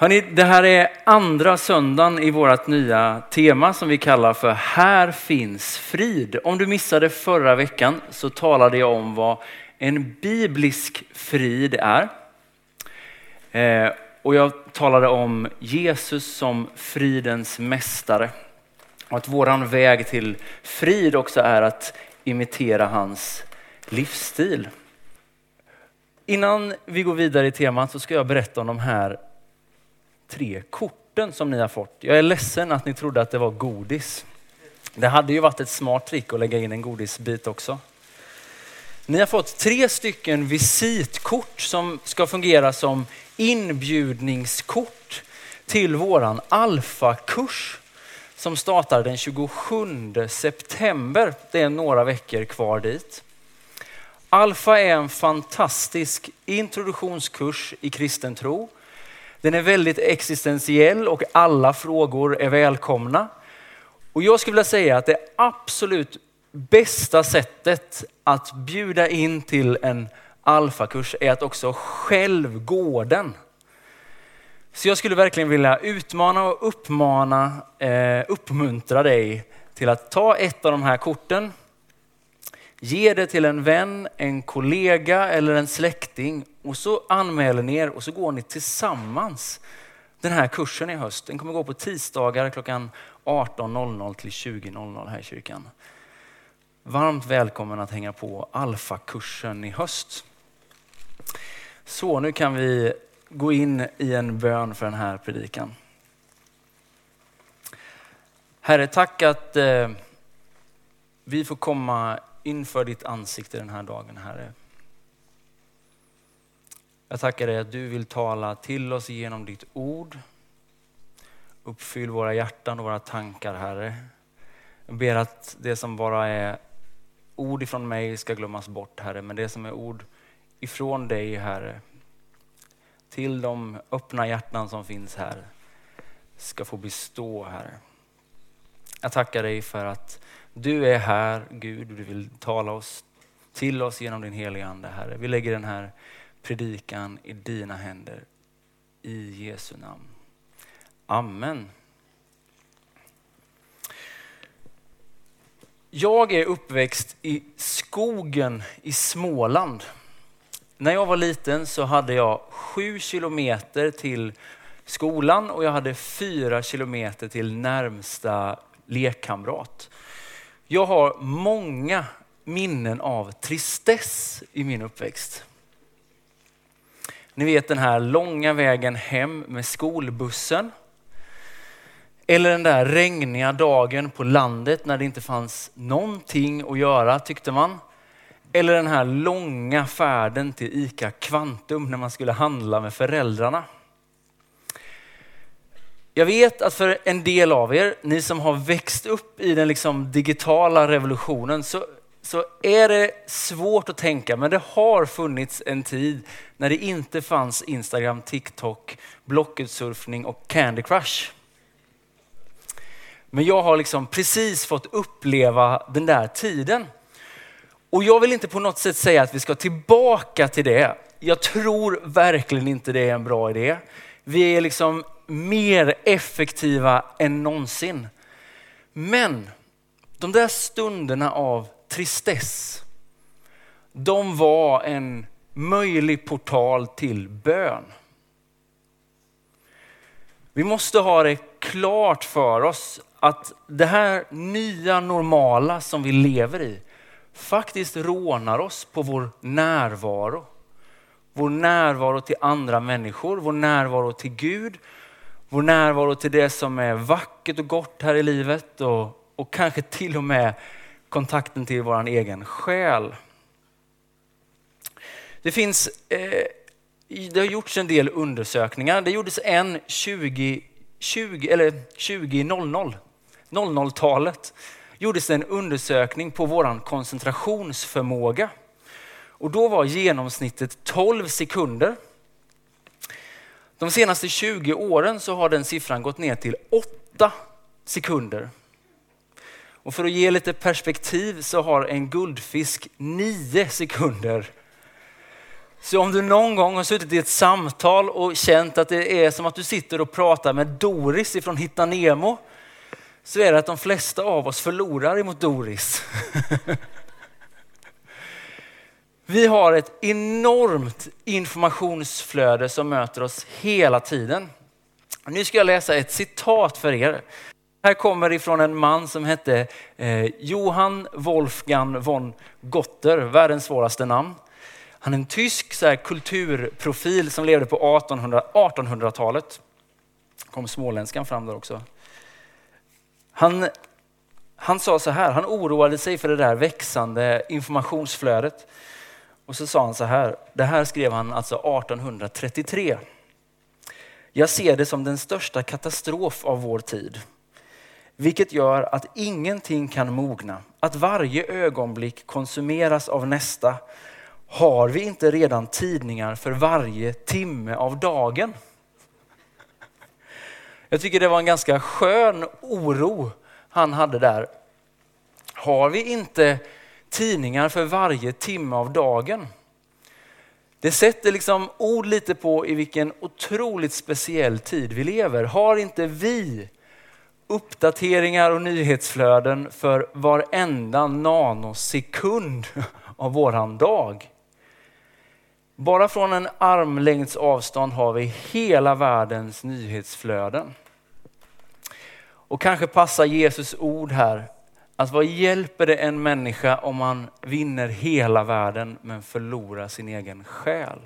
Hörrni, det här är andra söndagen i vårt nya tema som vi kallar för Här finns frid. Om du missade förra veckan så talade jag om vad en biblisk frid är. Eh, och jag talade om Jesus som fridens mästare. Och att våran väg till frid också är att imitera hans livsstil. Innan vi går vidare i temat så ska jag berätta om de här tre korten som ni har fått. Jag är ledsen att ni trodde att det var godis. Det hade ju varit ett smart trick att lägga in en godisbit också. Ni har fått tre stycken visitkort som ska fungera som inbjudningskort till våran alfakurs som startar den 27 september. Det är några veckor kvar dit. Alfa är en fantastisk introduktionskurs i kristen tro den är väldigt existentiell och alla frågor är välkomna. Och jag skulle vilja säga att det absolut bästa sättet att bjuda in till en alfakurs är att också själv gå den. Så jag skulle verkligen vilja utmana och uppmana, eh, uppmuntra dig till att ta ett av de här korten Ge det till en vän, en kollega eller en släkting och så anmäler ni er och så går ni tillsammans den här kursen i höst. Den kommer gå på tisdagar klockan 18.00 till 20.00 här i kyrkan. Varmt välkommen att hänga på Alfa-kursen i höst. Så nu kan vi gå in i en bön för den här predikan. Herre, tack att eh, vi får komma inför ditt ansikte den här dagen, Herre. Jag tackar dig att du vill tala till oss genom ditt ord. Uppfyll våra hjärtan och våra tankar, Herre. Jag ber att det som bara är ord ifrån mig ska glömmas bort, Herre, men det som är ord ifrån dig, Herre, till de öppna hjärtan som finns här, ska få bestå, Herre. Jag tackar dig för att du är här, Gud, du vill tala oss till oss genom din heliga Ande, Herre. Vi lägger den här predikan i dina händer. I Jesu namn. Amen. Jag är uppväxt i skogen i Småland. När jag var liten så hade jag sju kilometer till skolan och jag hade fyra kilometer till närmsta lekkamrat. Jag har många minnen av tristess i min uppväxt. Ni vet den här långa vägen hem med skolbussen. Eller den där regniga dagen på landet när det inte fanns någonting att göra tyckte man. Eller den här långa färden till ICA Kvantum när man skulle handla med föräldrarna. Jag vet att för en del av er, ni som har växt upp i den liksom digitala revolutionen, så, så är det svårt att tänka, men det har funnits en tid när det inte fanns Instagram, TikTok, Blocket-surfning och Candy Crush. Men jag har liksom precis fått uppleva den där tiden. Och jag vill inte på något sätt säga att vi ska tillbaka till det. Jag tror verkligen inte det är en bra idé. Vi är liksom mer effektiva än någonsin. Men de där stunderna av tristess, de var en möjlig portal till bön. Vi måste ha det klart för oss att det här nya normala som vi lever i faktiskt rånar oss på vår närvaro. Vår närvaro till andra människor, vår närvaro till Gud vår närvaro till det som är vackert och gott här i livet och, och kanske till och med kontakten till vår egen själ. Det finns, eh, det har gjorts en del undersökningar. Det gjordes en 20, 20 eller 2000, 00-talet gjordes en undersökning på vår koncentrationsförmåga. Och då var genomsnittet 12 sekunder. De senaste 20 åren så har den siffran gått ner till 8 sekunder. Och för att ge lite perspektiv så har en guldfisk 9 sekunder. Så om du någon gång har suttit i ett samtal och känt att det är som att du sitter och pratar med Doris ifrån Hitta Nemo, så är det att de flesta av oss förlorar emot Doris. Vi har ett enormt informationsflöde som möter oss hela tiden. Nu ska jag läsa ett citat för er. Här kommer ifrån en man som hette eh, Johann Wolfgang von Gotter, världens svåraste namn. Han är en tysk så här, kulturprofil som levde på 1800, 1800-talet. kom småländskan fram där också. Han, han sa så här, han oroade sig för det där växande informationsflödet. Och så sa han så här, det här skrev han alltså 1833. Jag ser det som den största katastrof av vår tid. Vilket gör att ingenting kan mogna, att varje ögonblick konsumeras av nästa. Har vi inte redan tidningar för varje timme av dagen? Jag tycker det var en ganska skön oro han hade där. Har vi inte tidningar för varje timme av dagen? Det sätter liksom ord lite på i vilken otroligt speciell tid vi lever. Har inte vi uppdateringar och nyhetsflöden för varenda nanosekund av våran dag? Bara från en armlängds avstånd har vi hela världens nyhetsflöden. Och kanske passar Jesus ord här Alltså vad hjälper det en människa om man vinner hela världen men förlorar sin egen själ?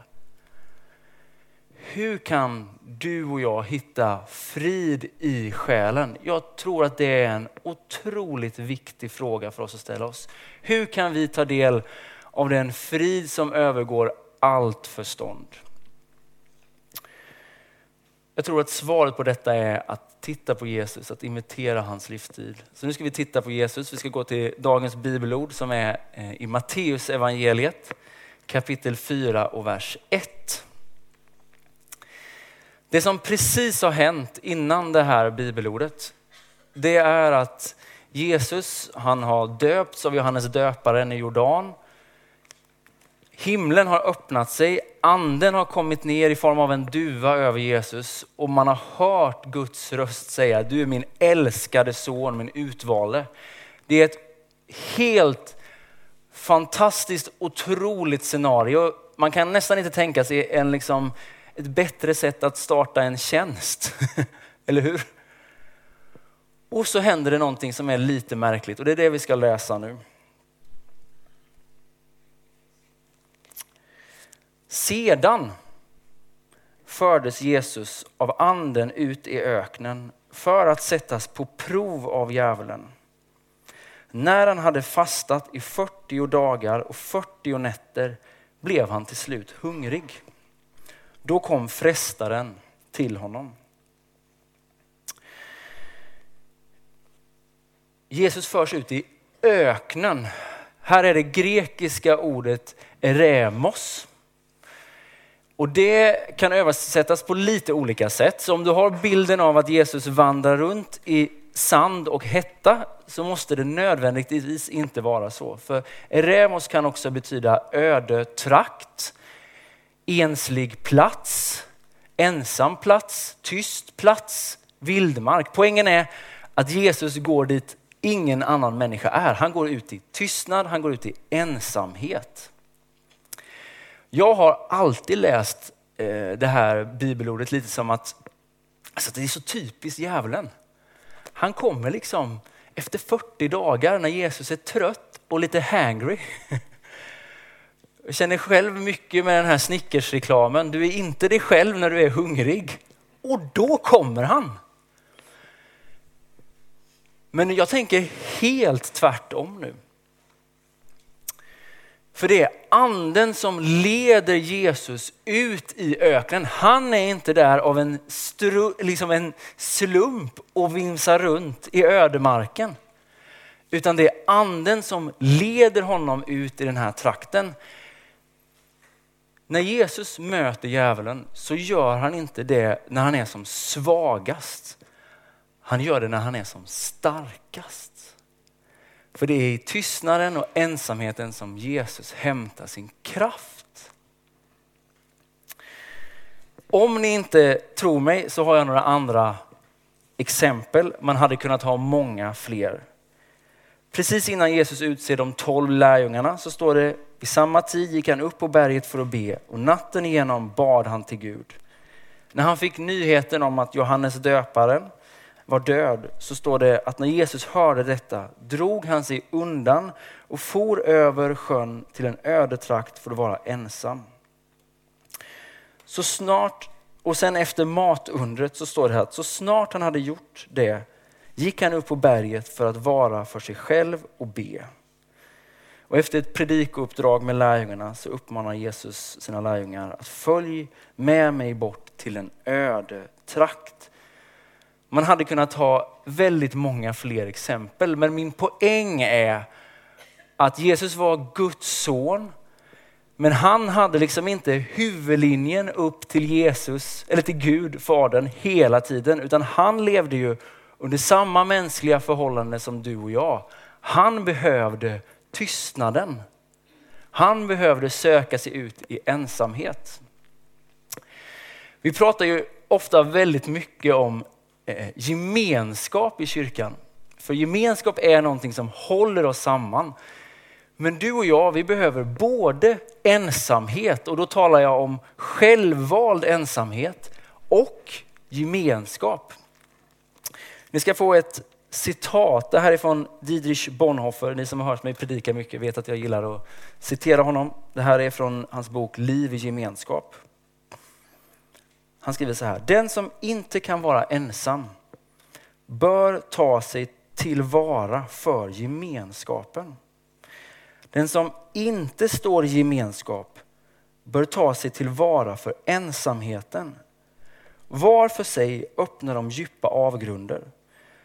Hur kan du och jag hitta frid i själen? Jag tror att det är en otroligt viktig fråga för oss att ställa oss. Hur kan vi ta del av den frid som övergår allt förstånd? Jag tror att svaret på detta är att titta på Jesus, att imitera hans livsstil. Så nu ska vi titta på Jesus. Vi ska gå till dagens bibelord som är eh, i Matteus evangeliet kapitel 4 och vers 1. Det som precis har hänt innan det här bibelordet, det är att Jesus, han har döpts av Johannes döparen i Jordan. Himlen har öppnat sig, anden har kommit ner i form av en duva över Jesus och man har hört Guds röst säga, du är min älskade son, min utvalde. Det är ett helt fantastiskt, otroligt scenario. Man kan nästan inte tänka sig en, liksom, ett bättre sätt att starta en tjänst. Eller hur? Och så händer det någonting som är lite märkligt och det är det vi ska läsa nu. Sedan fördes Jesus av anden ut i öknen för att sättas på prov av djävulen. När han hade fastat i 40 dagar och 40 nätter blev han till slut hungrig. Då kom frestaren till honom. Jesus förs ut i öknen. Här är det grekiska ordet eremos och det kan översättas på lite olika sätt. Så om du har bilden av att Jesus vandrar runt i sand och hetta så måste det nödvändigtvis inte vara så. För Eremos kan också betyda öde trakt, enslig plats, ensam plats, tyst plats, vildmark. Poängen är att Jesus går dit ingen annan människa är. Han går ut i tystnad, han går ut i ensamhet. Jag har alltid läst eh, det här bibelordet lite som att alltså det är så typiskt djävulen. Han kommer liksom efter 40 dagar när Jesus är trött och lite hangry. Jag känner själv mycket med den här Snickers-reklamen. Du är inte dig själv när du är hungrig. Och då kommer han. Men jag tänker helt tvärtom nu. För det är anden som leder Jesus ut i öknen. Han är inte där av en, stru, liksom en slump och vimsar runt i ödemarken. Utan det är anden som leder honom ut i den här trakten. När Jesus möter djävulen så gör han inte det när han är som svagast. Han gör det när han är som starkast. För det är i tystnaden och ensamheten som Jesus hämtar sin kraft. Om ni inte tror mig så har jag några andra exempel. Man hade kunnat ha många fler. Precis innan Jesus utser de tolv lärjungarna så står det vid samma tid gick han upp på berget för att be och natten igenom bad han till Gud. När han fick nyheten om att Johannes döparen var död så står det att när Jesus hörde detta drog han sig undan och for över sjön till en öde trakt för att vara ensam. Så snart, och sen efter matundret så står det här att så snart han hade gjort det gick han upp på berget för att vara för sig själv och be. Och efter ett predikouppdrag med lärjungarna så uppmanar Jesus sina lärjungar att följ med mig bort till en öde trakt. Man hade kunnat ha väldigt många fler exempel, men min poäng är att Jesus var Guds son, men han hade liksom inte huvudlinjen upp till Jesus, eller till Gud, Fadern, hela tiden, utan han levde ju under samma mänskliga förhållanden som du och jag. Han behövde tystnaden. Han behövde söka sig ut i ensamhet. Vi pratar ju ofta väldigt mycket om eh, gemenskap i kyrkan. För gemenskap är någonting som håller oss samman. Men du och jag, vi behöver både ensamhet och då talar jag om självvald ensamhet och gemenskap. Ni ska få ett citat. Det här är från Dietrich Bonhoeffer. Ni som har hört mig predika mycket vet att jag gillar att citera honom. Det här är från hans bok Liv i gemenskap. Han skriver så här. Den som inte kan vara ensam bör ta sig tillvara för gemenskapen. Den som inte står i gemenskap bör ta sig tillvara för ensamheten. Var för sig öppnar de djupa avgrunder.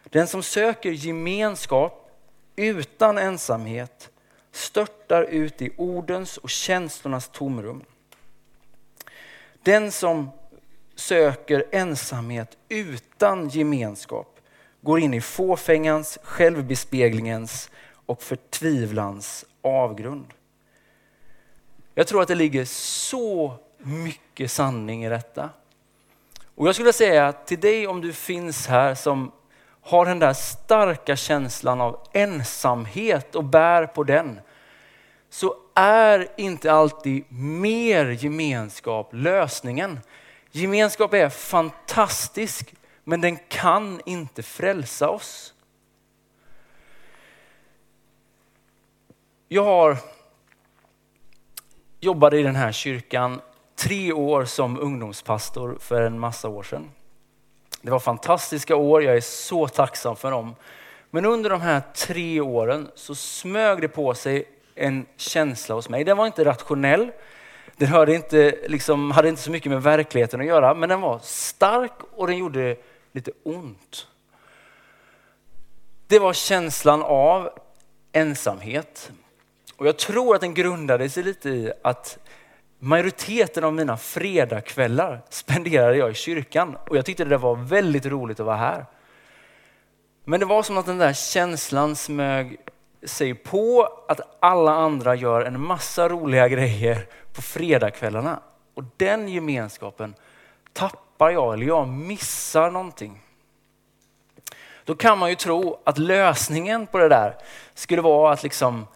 Den som söker gemenskap utan ensamhet störtar ut i ordens och känslornas tomrum. Den som söker ensamhet utan gemenskap går in i fåfängans, självbespeglingens och förtvivlans avgrund. Jag tror att det ligger så mycket sanning i detta. Och jag skulle säga till dig om du finns här som har den där starka känslan av ensamhet och bär på den, så är inte alltid mer gemenskap lösningen. Gemenskap är fantastisk, men den kan inte frälsa oss. Jag har jobbat i den här kyrkan tre år som ungdomspastor för en massa år sedan. Det var fantastiska år, jag är så tacksam för dem. Men under de här tre åren så smög det på sig en känsla hos mig. Den var inte rationell, den hörde inte, liksom, hade inte så mycket med verkligheten att göra, men den var stark och den gjorde lite ont. Det var känslan av ensamhet. Och jag tror att den grundade sig lite i att Majoriteten av mina fredagskvällar spenderade jag i kyrkan och jag tyckte det var väldigt roligt att vara här. Men det var som att den där känslan smög sig på att alla andra gör en massa roliga grejer på fredagskvällarna. Och den gemenskapen tappar jag, eller jag missar någonting. Då kan man ju tro att lösningen på det där skulle vara att liksom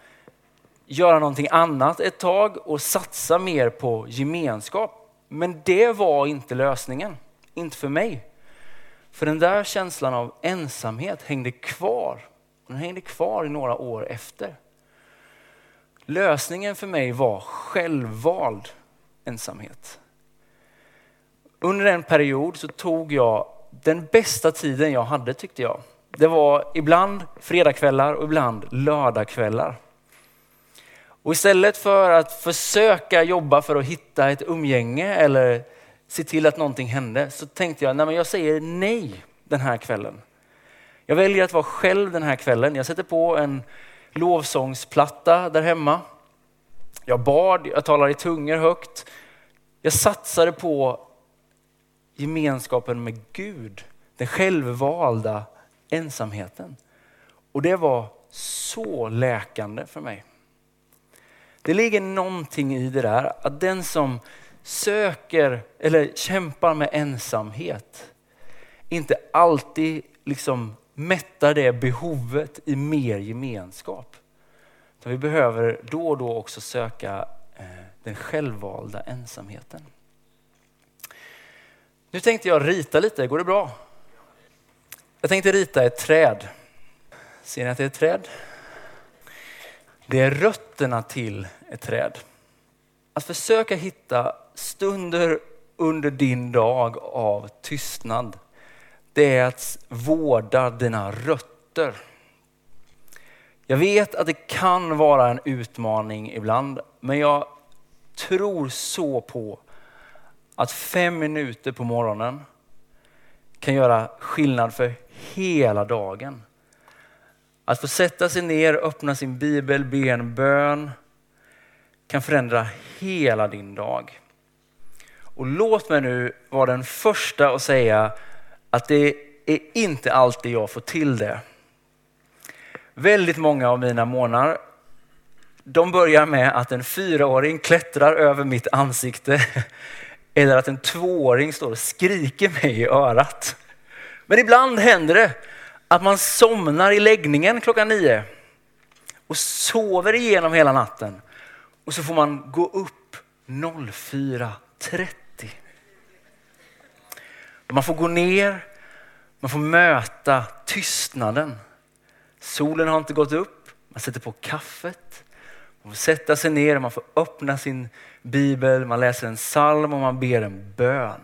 göra någonting annat ett tag och satsa mer på gemenskap. Men det var inte lösningen, inte för mig. För den där känslan av ensamhet hängde kvar. Den hängde kvar i några år efter. Lösningen för mig var självvald ensamhet. Under en period så tog jag den bästa tiden jag hade tyckte jag. Det var ibland fredagkvällar och ibland lördagkvällar. Och istället för att försöka jobba för att hitta ett umgänge eller se till att någonting hände så tänkte jag, nej men jag säger nej den här kvällen. Jag väljer att vara själv den här kvällen. Jag sätter på en lovsångsplatta där hemma. Jag bad, jag talade i tungor högt. Jag satsade på gemenskapen med Gud, den självvalda ensamheten. Och det var så läkande för mig. Det ligger någonting i det där att den som söker eller kämpar med ensamhet inte alltid liksom mättar det behovet i mer gemenskap. Så vi behöver då och då också söka eh, den självvalda ensamheten. Nu tänkte jag rita lite, går det bra? Jag tänkte rita ett träd. Ser ni att det är ett träd? Det är rötterna till ett träd. Att försöka hitta stunder under din dag av tystnad, det är att vårda dina rötter. Jag vet att det kan vara en utmaning ibland, men jag tror så på att fem minuter på morgonen kan göra skillnad för hela dagen. Att få sätta sig ner, öppna sin bibel, be en bön kan förändra hela din dag. Och låt mig nu vara den första att säga att det är inte alltid jag får till det. Väldigt många av mina månader de börjar med att en fyraåring klättrar över mitt ansikte eller att en tvååring står och skriker mig i örat. Men ibland händer det att man somnar i läggningen klockan nio och sover igenom hela natten. Och så får man gå upp 04.30. Man får gå ner, man får möta tystnaden. Solen har inte gått upp, man sätter på kaffet, man får sätta sig ner, man får öppna sin bibel, man läser en psalm och man ber en bön.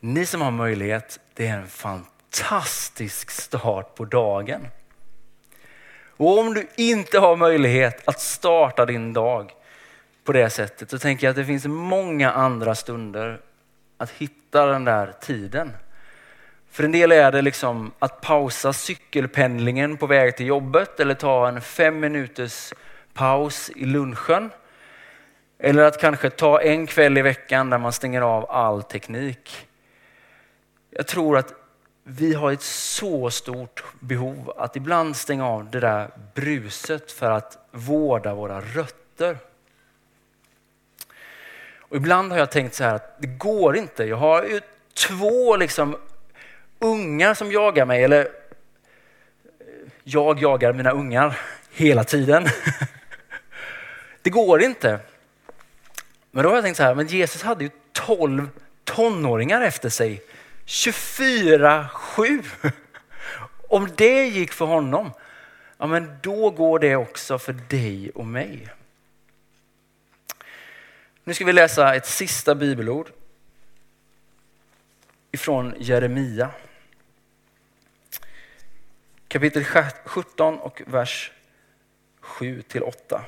Ni som har möjlighet, det är en fantastisk start på dagen. Och om du inte har möjlighet att starta din dag på det sättet så tänker jag att det finns många andra stunder att hitta den där tiden. För en del är det liksom att pausa cykelpendlingen på väg till jobbet eller ta en fem minuters paus i lunchen. Eller att kanske ta en kväll i veckan där man stänger av all teknik. Jag tror att vi har ett så stort behov att ibland stänga av det där bruset för att vårda våra rötter. Och ibland har jag tänkt så här att det går inte. Jag har ju två liksom ungar som jagar mig, eller eh, jag jagar mina ungar hela tiden. Det går inte. Men då har jag tänkt så här, men Jesus hade ju 12 tonåringar efter sig 24-7. Om det gick för honom, ja men då går det också för dig och mig. Nu ska vi läsa ett sista bibelord ifrån Jeremia. Kapitel 17 och vers 7 till 8.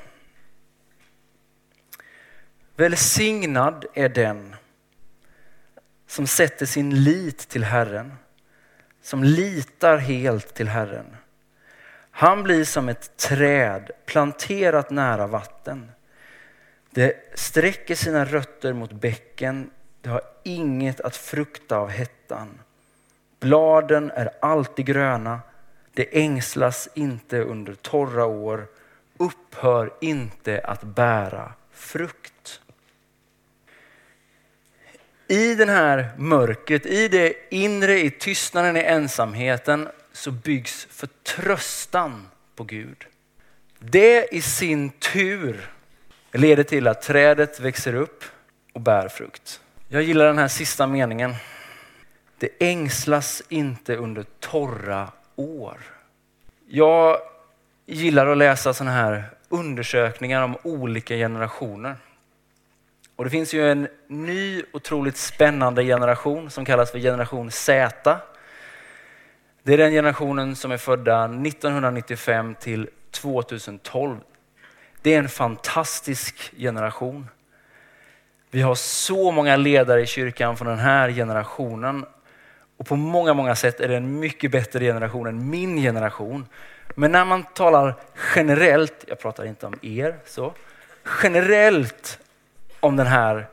Välsignad är den som sätter sin lit till Herren, som litar helt till Herren. Han blir som ett träd planterat nära vatten. Det sträcker sina rötter mot bäcken, det har inget att frukta av hettan. Bladen är alltid gröna, det ängslas inte under torra år, upphör inte att bära frukt. I den här mörkret, i det inre, i tystnaden, i ensamheten så byggs förtröstan på Gud. Det i sin tur det leder till att trädet växer upp och bär frukt. Jag gillar den här sista meningen. Det ängslas inte under torra år. Jag gillar att läsa sådana här undersökningar om olika generationer. Och det finns ju en ny otroligt spännande generation som kallas för generation Z. Det är den generationen som är födda 1995 till 2012. Det är en fantastisk generation. Vi har så många ledare i kyrkan från den här generationen och på många, många sätt är det en mycket bättre generation än min generation. Men när man talar generellt, jag pratar inte om er, så generellt om den här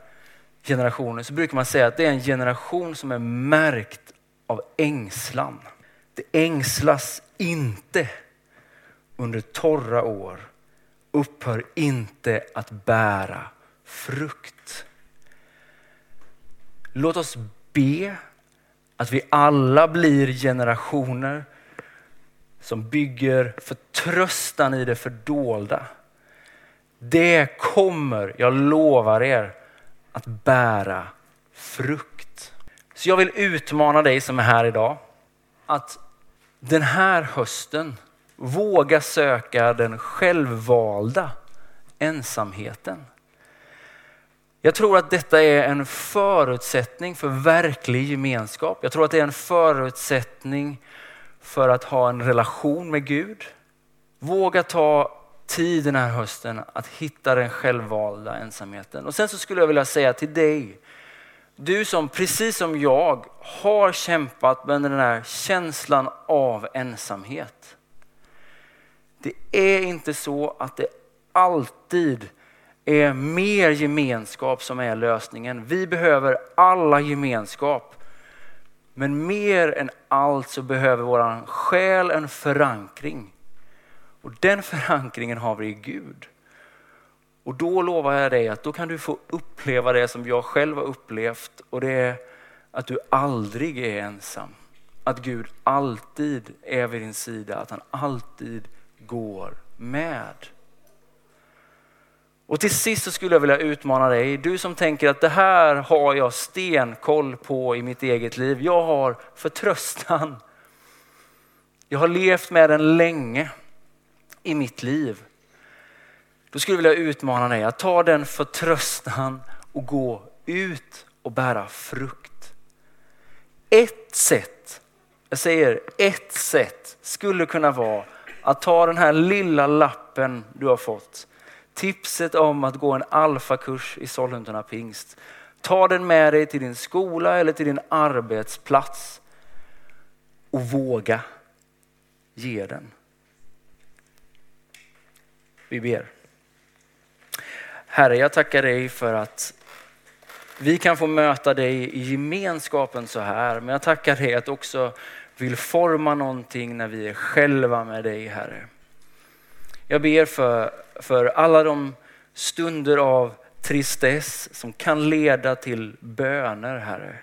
generationen så brukar man säga att det är en generation som är märkt av ängslan. Det ängslas inte under torra år, upphör inte att bära frukt. Låt oss be att vi alla blir generationer som bygger förtröstan i det fördolda. Det kommer, jag lovar er, att bära frukt. Så jag vill utmana dig som är här idag att den här hösten våga söka den självvalda ensamheten. Jag tror att detta är en förutsättning för verklig gemenskap. Jag tror att det är en förutsättning för att ha en relation med Gud. Våga ta tid den här hösten att hitta den självvalda ensamheten. Och sen så skulle jag vilja säga till dig, du som precis som jag har kämpat med den här känslan av ensamhet. Det är inte så att det alltid är mer gemenskap som är lösningen. Vi behöver alla gemenskap. Men mer än allt så behöver våran själ en förankring. Och den förankringen har vi i Gud. Och då lovar jag dig att då kan du få uppleva det som jag själv har upplevt och det är att du aldrig är ensam. Att Gud alltid är vid din sida, att han alltid går med. Och till sist så skulle jag vilja utmana dig, du som tänker att det här har jag stenkoll på i mitt eget liv. Jag har förtröstan. Jag har levt med den länge i mitt liv. Då skulle jag vilja utmana dig att ta den förtröstan och gå ut och bära frukt. Ett sätt, jag säger ett sätt, skulle kunna vara att ta den här lilla lappen du har fått tipset om att gå en alfakurs i Sollentuna pingst. Ta den med dig till din skola eller till din arbetsplats och våga ge den. Vi ber. Herre, jag tackar dig för att vi kan få möta dig i gemenskapen så här. Men jag tackar dig att också vill forma någonting när vi är själva med dig, Herre. Jag ber för, för alla de stunder av tristess som kan leda till böner, Herre.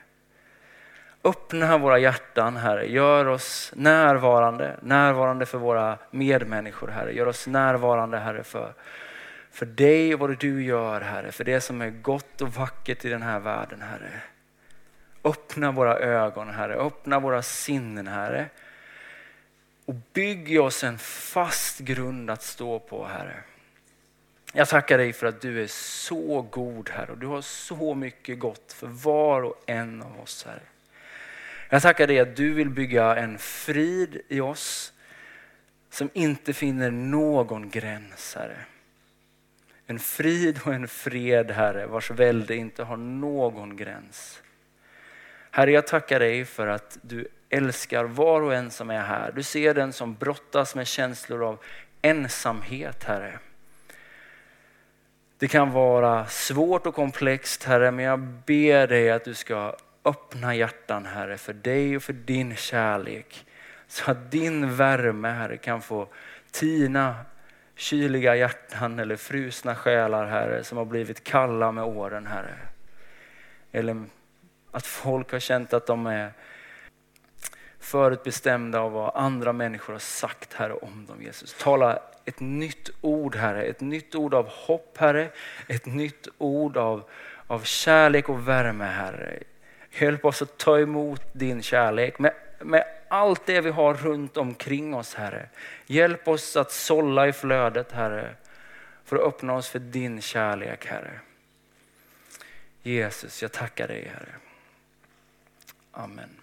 Öppna våra hjärtan, Herre. Gör oss närvarande, närvarande för våra medmänniskor, Herre. Gör oss närvarande, Herre, för, för dig och vad du gör, Herre. För det som är gott och vackert i den här världen, Herre. Öppna våra ögon, Herre. Öppna våra sinnen, Herre. Och bygg oss en fast grund att stå på, Herre. Jag tackar dig för att du är så god, Herre. Och du har så mycket gott för var och en av oss, Herre. Jag tackar dig att du vill bygga en frid i oss som inte finner någon gräns, Herre. En frid och en fred, Herre, vars välde inte har någon gräns. Herre, jag tackar dig för att du älskar var och en som är här. Du ser den som brottas med känslor av ensamhet, Herre. Det kan vara svårt och komplext, Herre, men jag ber dig att du ska öppna hjärtan, Herre, för dig och för din kärlek. Så att din värme, Herre, kan få tina kyliga hjärtan eller frusna själar, Herre, som har blivit kalla med åren, Herre. Eller att folk har känt att de är förutbestämda av vad andra människor har sagt, Herre, om dem, Jesus. Tala ett nytt ord, Herre. Ett nytt ord av hopp, Herre. Ett nytt ord av, av kärlek och värme, Herre. Hjälp oss att ta emot din kärlek med, med allt det vi har runt omkring oss, Herre. Hjälp oss att sålla i flödet, Herre, för att öppna oss för din kärlek, Herre. Jesus, jag tackar dig, Herre. Amen.